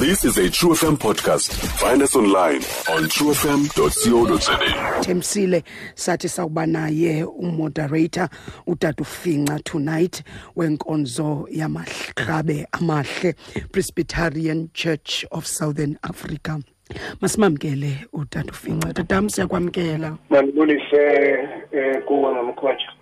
This is a True FM podcast. Find us online on truefm.co.za. Themsile sathi sawuba naye umoderator utata ufinca tonight wenkonzo yamahlabe amahle Presbyterian Church of Southern Africa. Masimamkele utata ufinca. Tatam siyakwamkela. mandibulise eh kuwe ngomkhotsha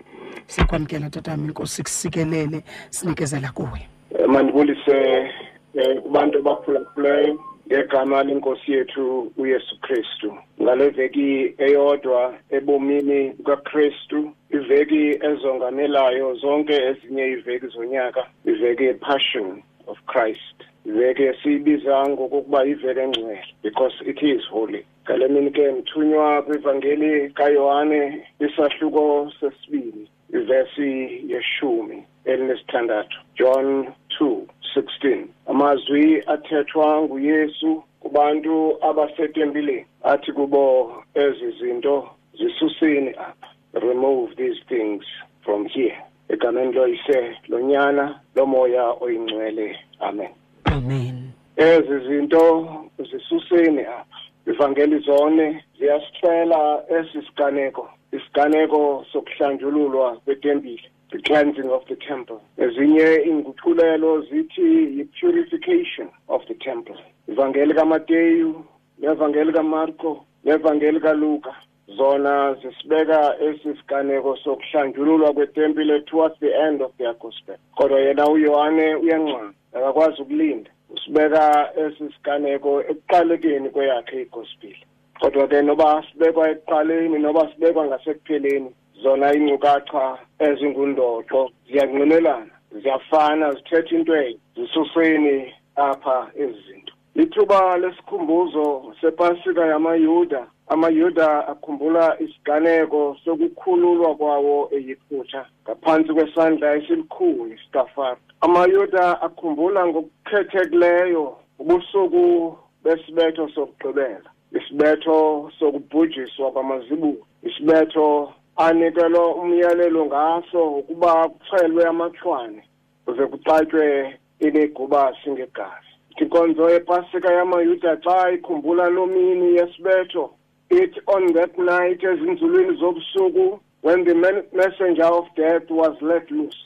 Siyakwamkela tatam inkosi kusikelele sinikezela kuwe. Eh, mandibulise eh, kubantu abaphulaphuleyo ngegama lenkosi yethu uyesu kristu. Ngale veki eyodwa ebomini bukakristu iveki ezongamelayo zonke ezinye iveki zonyaka iveki ye-passion of christ. Iveki esiyibiza ngokokuba yiveki engcwele because it is holy. Ngale mini ke mthunywa kwivangeli kayohane isahluko sesibili ivesi yeshumi elinesithandathu john 2 16 amazwi athethwa nguyesu kubantu abasetempileni athi kubo ezi zinto zisuseni apha. Remove these things from here. Egameni loyise lonyana lomoya oyingcwele. Amen. Amen. ezi zinto zisuseni apha. Ivangeli zone ziyasithela esi siganeko isiganeko sokuhlanjululwa kwetempile the cleansing of the temple. Ezinye inguqulelo zithi yi-purification of the temple. Ivangeli kamateyu nevangeli kamarko nevangeli kaluka zona zisibeka esi siganeko sokuhlanjululwa kwetempile towards the end of their gospel. Kodwa yena uyohane uyancama akakwazi ukulinda. Usibeka esi siganeko ekuqalekeni kweyakhe igospel. Kodwa ke noba sibekwa ekuqaleni noba sibekwa ngasekupheleni zona iinkcukacha ezingundoqo ziyangqinelana ziyafana zithetha into enye zisuseni apha ezi zinto. Lithuba lesikhumbuzo sepasika yamayuda. Amayuda akhumbula isiganeko sokukhululwa kwawo eyiphutha ngaphansi kwesandla esilikhulu isitafari amayuda akhumbula ngokukhethekileyo ubusuku besibetho sokugqibela isibetho sokubhujiswa kwamazibulo isibetho anikelwa umyalelo ngaso ukuba kuxhelwe amachwane kuze kuxatywe inegubasi ngegazi. Inkonzo yepasika yamayuda xa ikhumbula loo mini yesibetho it on that night ezinzulwini zobusuku when the messenger of death was let loose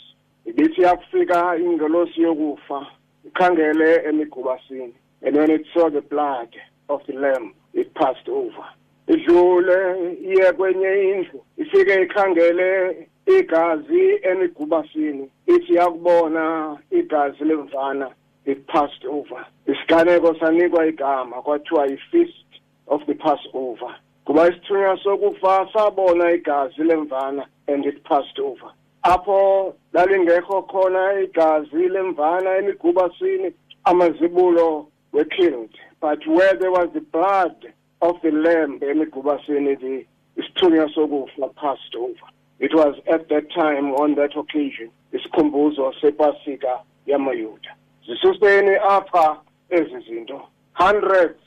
ibithi yakufika ingelosi yokufa ikhangele emigubasini and when it saw the blood of the lamb it passed over. Idlule iye kwenye indlu. Ifike ikhangele igazi emigubasini ithi yakubona igazi lemvana it passed over. Isiganeko sanikwa igama kwathiwa yi-feast of the passover kuba isithunywa sokufa sabona igazi lemvana and it passed over. Apho lalingekho khona igazi lemvana emigubasini amazibulo were killed but where there was the blood of the lamb emigubasini the isithunywa sokufa passed over. It was at that time on that occasion isikhumbuzo sepasika yamayuda. Zisuseni apha ezi zinto. Hundreds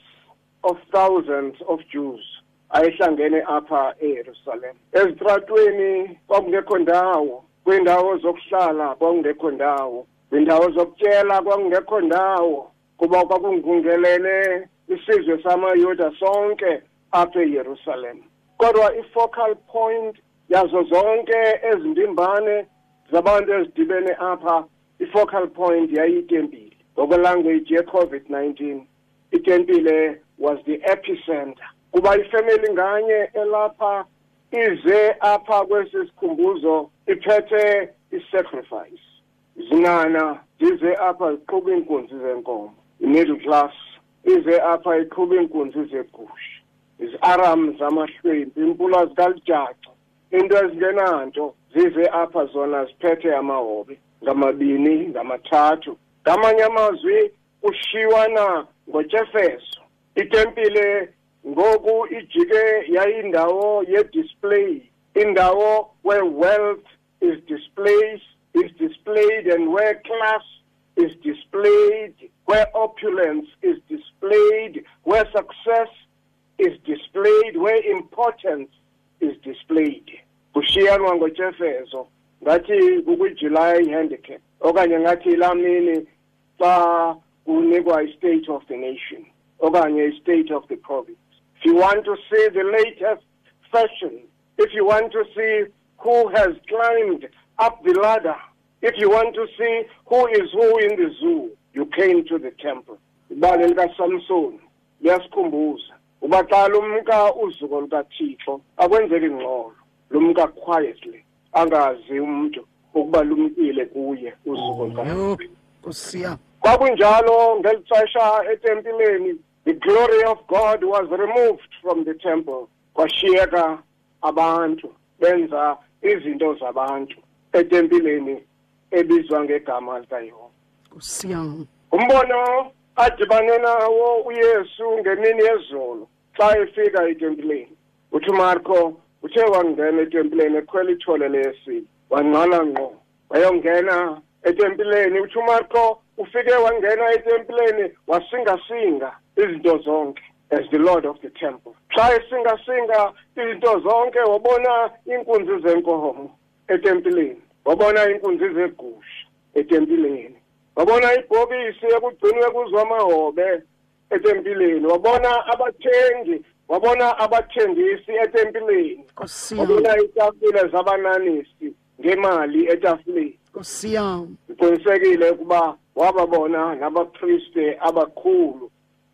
of thousands of jews ayihlangene apha eyerusalem. Ezitratweni kwakungekho ndawo kwiindawo zokuhlala kwakungekho ndawo kwiindawo zokutyela kwakungekho ndawo kuba kwakungungelele isizwe samayuda sonke apha eyerusalem. Kodwa i-focal point yazo zonke ezindimbane zabantu ezidibene apha i-focal point yayiyitempile ngokwelanguage ye-covid-19 itempile was the epicenter. Kuba ifemeli nganye elapha ize apha kwesi sikhumbuzo iphethe i-sacrifice. Zinana zize apha ziqhuba iinkunzi zenkomo i-middle class ize apha iqhuba iinkunzi zegusha izi-aram zamahlwempu impula zikalijaca into ezingenanto zize apha zona ziphethe amahobe ngamabini ngamathathu. Ngamanye amazwi kushiywana ngotshefeso itempile ngoku ijike yayindawo ye-display indawo where wealth is displayed is displayed and where class is displayed where opulence is displayed where success is displayed where importance is displayed. Kushiyanwa ngotshefeso ngathi kukwi-july handicap. Okanye ngathi laa mini xa unikwa i-state of the nation okanye i-state of the province. If you want to see the latest fashion if you want to see who has climbed up the ladder if you want to see who is who in the zoo you came to the temple. Ibali likasamsoni liyasikhumbuza uba xa lumka uzuko lukathixo akwenzeki ngxolo lumka quietly angazi umuntu ukuba lumkile kuye uzuko lukathixo. Yho, Nkosi yam. kwakunjalo ngeli xesha etempileni the glory of god was removed from the temple. Kwashiyeka abantu benza izinto zabantu etempileni ebizwa ngegama likayehova. Nkosi yam. umbono adibane nawo uyesu ngemini yezolo. Xa efika etempileni uthi umarko uthe wangena etempileni ekhwela ithole leyesile wangqala ngqo wayongena etempileni uthi umarko ufike wangena etempileni wasingasinga izinto zonke as the lord of the temple. Xa esingasinga izinto zonke wabona iinkunzi zenkomo etempileni wabona iinkunzi zegusha etempileni wabona ibhokisi ekugcinwe kuzo amahobe. Etempileni wabona abathengi wabona abathengisi etempileni Nkosi yam. wabona iitafile zabananisi ngemali etafileni Nkosi yam. uqinisekile ukuba wababona nabapriste abakhulu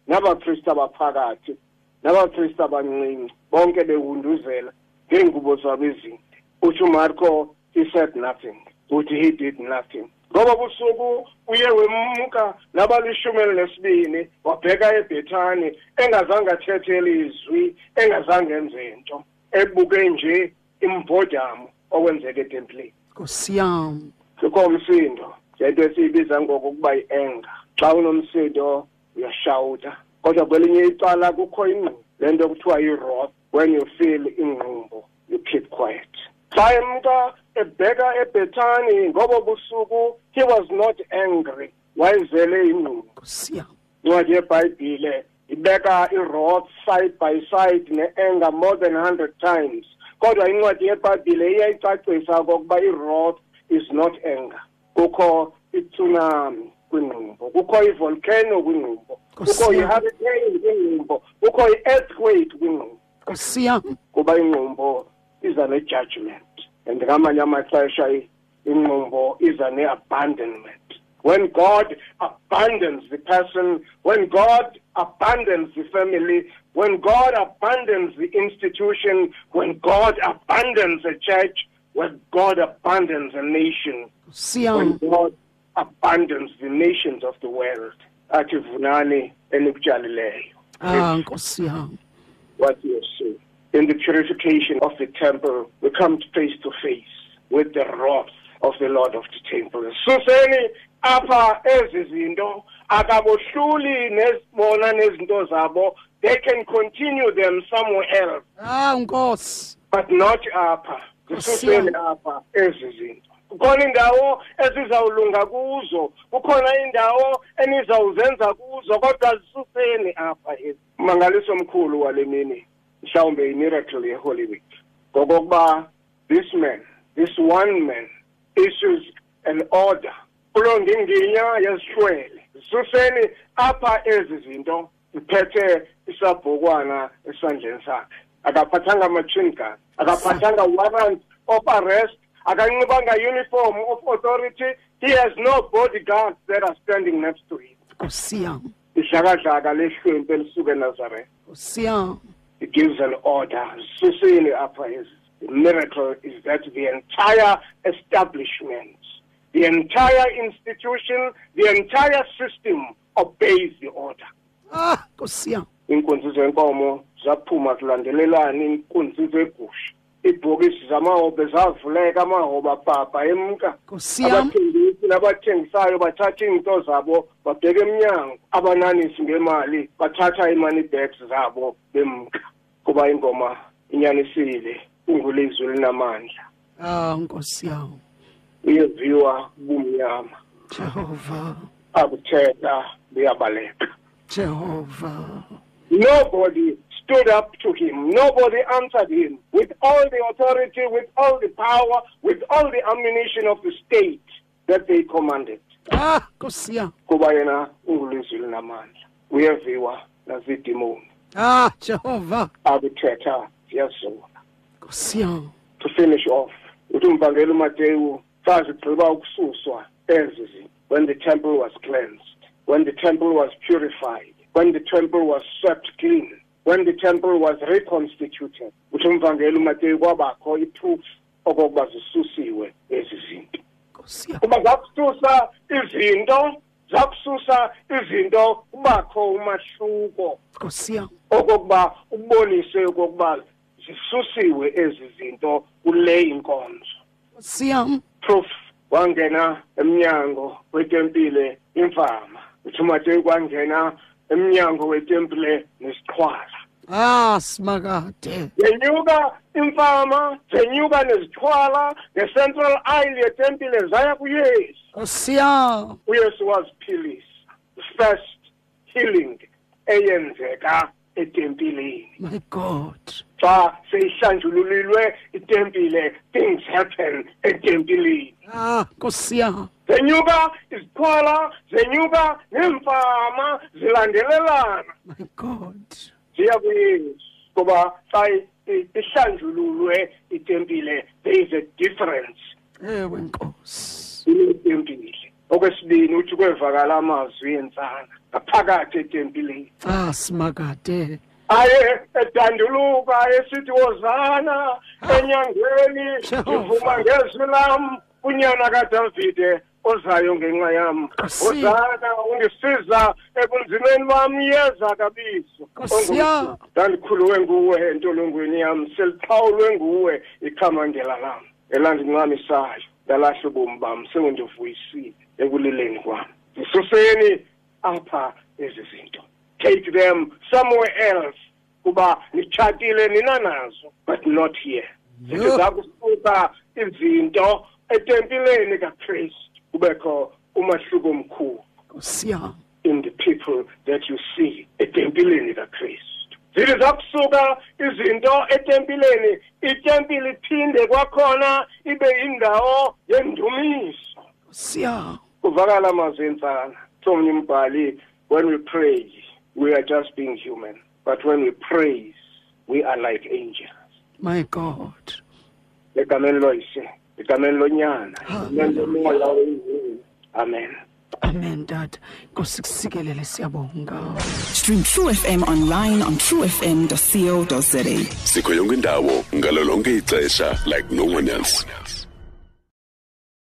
nabapriste abaphakathi nabapriste abancinci bonke behunduzela ngeengubo zabo ezinde. Uthi umarko he said nothing. Uthi he did nothing. Ngoba busuku uye wemka nabalishumi elinesibini wabheka ebhethani engazange athethe ilizwi engazange enze nto ebuke nje imbhodamo okwenzeka etempileni Nkosi yam. kukho umsindo. Lento esiyibiza ngokokuba yi-enga xa unomsindo uyashawuta. Kodwa kwelinye icala kukho ingqumbo le nto kuthiwa yi-roth when you feel ingqumbo you keep quiet. Xa emka ebheka ebhethani ngobo busuku he was not angry wayezele ingqumbo Nkosi yam. incwadi yebhayibhile ibeka i-roth side by side ne-anger more than hundred times kodwa incwadi yebhayibhile iyayicacisa okokuba i-roth is not anger kukho itsunami kwingqumbo kukho ivolcano kwingqumbo kukho Nkosi yam. i-hurricane kwingqumbo kukho i-earthquake kwingqumbo Nkosi yam. kuba ingqumbo iza ne-judgment and ngamanye amaxesha i- ingqumbo iza ne-abandonment when god abandons the person when god abandons the family when god abandons the institution when god abandons a church when god abandons a nation when god abandons the nations of the world athi vunani enikutshalileyo Ah, Nkosi yam. what you see. In the purification of the temple, we come face to face with the wrath of the Lord of the temple. Suseni apha ezi zinto akabohluli nezibona nezinto zabo. They can continue them somewhere else. Ah, Nkosi. but not apha. Nkosi. apha ezi zinto. Kukhona indawo ezizawulunga kuzo. Kukhona indawo enizawuzenza kuzo kodwa zisuseni apha mangaliso mkhulu wale mini mhlawumbe yimiracle yeholy week. Ngokokuba this man this one man issues an order. Kuloo nginginya yesihlwele zisuseni apha ezi zinto ziphethe isabhukwana esandleni sakhe. Akaphathanga machine gun akaphathanga warrant of arrest akanxibanga uniform of authority. He has no bodyguards that are standing next to him. Nkosi yam. idlakadlaka lehlwempu elisuke enazareth Nkosi yam. it gives an order. Susini ezi the miracle is that the entire establishment the entire institution the entire system obeys the order. Ah, Nkosi yam. iinkunzi zenkomo zaphuma kulandelelana iinkunzi zegusha iibhokisi zamahobe zavuleka amahobe abhabha emka. Abathengisi nabathengisayo bathatha iinto zabo babheka emnyango. Abananisi ngemali bathatha ii-money bags zabo bemka kuba ingoma inyanisile ungulizwi linamandla Ah, Nkosi yam. uyeviwa bumnyama Jehova. akuthetha buyabaleka Jehova. Nobody stood up to him. Nobody answered him. With all the authority, with all the power, with all the ammunition of the state that they commanded. ah kuba yena ungulizwi linamandla uyeviwa nazidimoni ah jehova akuthetha ziyazula nkosi yami. To finish off uthi umvangeli umateyu sazigqiba ukususwa ezi zinto when the temple was cleansed when the temple was purified when the temple was swept clean when the temple was reconstituted. Uthi umvangeli umateyu kwabakho iproof okokuba zisusiwe ezi zinto. Kuba zakususa izinto zakususa izinto kubakho umahluko. Nkosi yami. Okokuba ubonise okokuba zisusiwe ezi zinto kule inkonzo. Nkosi yami. Proof wangena emnyango wetempile imfama. Uthi umateyu kwangena emnyango wetempile nesiqhwala. Ah simakade zenyuka imfama zenyuka nezixhwala ne-central aisle yetempile zaya kuyesu. Nkosi yami uyesu waziphilisa. The first healing eyenzeka etempileni. My god. Xa seyihlanjululilwe itempile things happen etempileni. Ah nkosi yami. Zenyuka izixhwala zenyuka neemfama zilandelelana. My god ziya kuyesu kuba xa i- i- ihlanjululwe itempile there is a difference. Ewe nkosi. Kulentempile okwesibini uthi kwevakala amazwi entsana ngaphakathi etempileni. Ah simakade. Aye edanduluka esithi wozana enyangeni Jehova. ndivuma ngezwi lam unyana kadavide ozayo ngenxa yam Nkosi. wozana undisiza ebunzimeni bam yeza kabiso. Ndandikhuluwe nguwe entolongweni yam seliqhawulwe nguwe ikhamangela lam elandincamisayo ndalahla ubomi bam sengundivuyisile ekulileni kwam zisuseni apha ezi zinto. Take them somewhere else kuba nitshatile nina nazo but not here. Ziza kusuka izinto etempileni kakristu. Kubekho umahluko omkhulu yami in the people that you see etempileni kakristu. Zithi zakusuka izinto etempileni itempile iphinde kwakhona ibe yindawo yendumiso. Yami kuvakala amazwi entsana somnye umbhali when we pray we are just being human. But when we praise we are like angels. My god. Egameni loyise egameni lonyana Amen. egameni lomoya oyizini amen. Amen tata nkosi siyabonga. Stream True FM online on truefm.co.za. sikho yonke indawo ngalo ixesha like no one else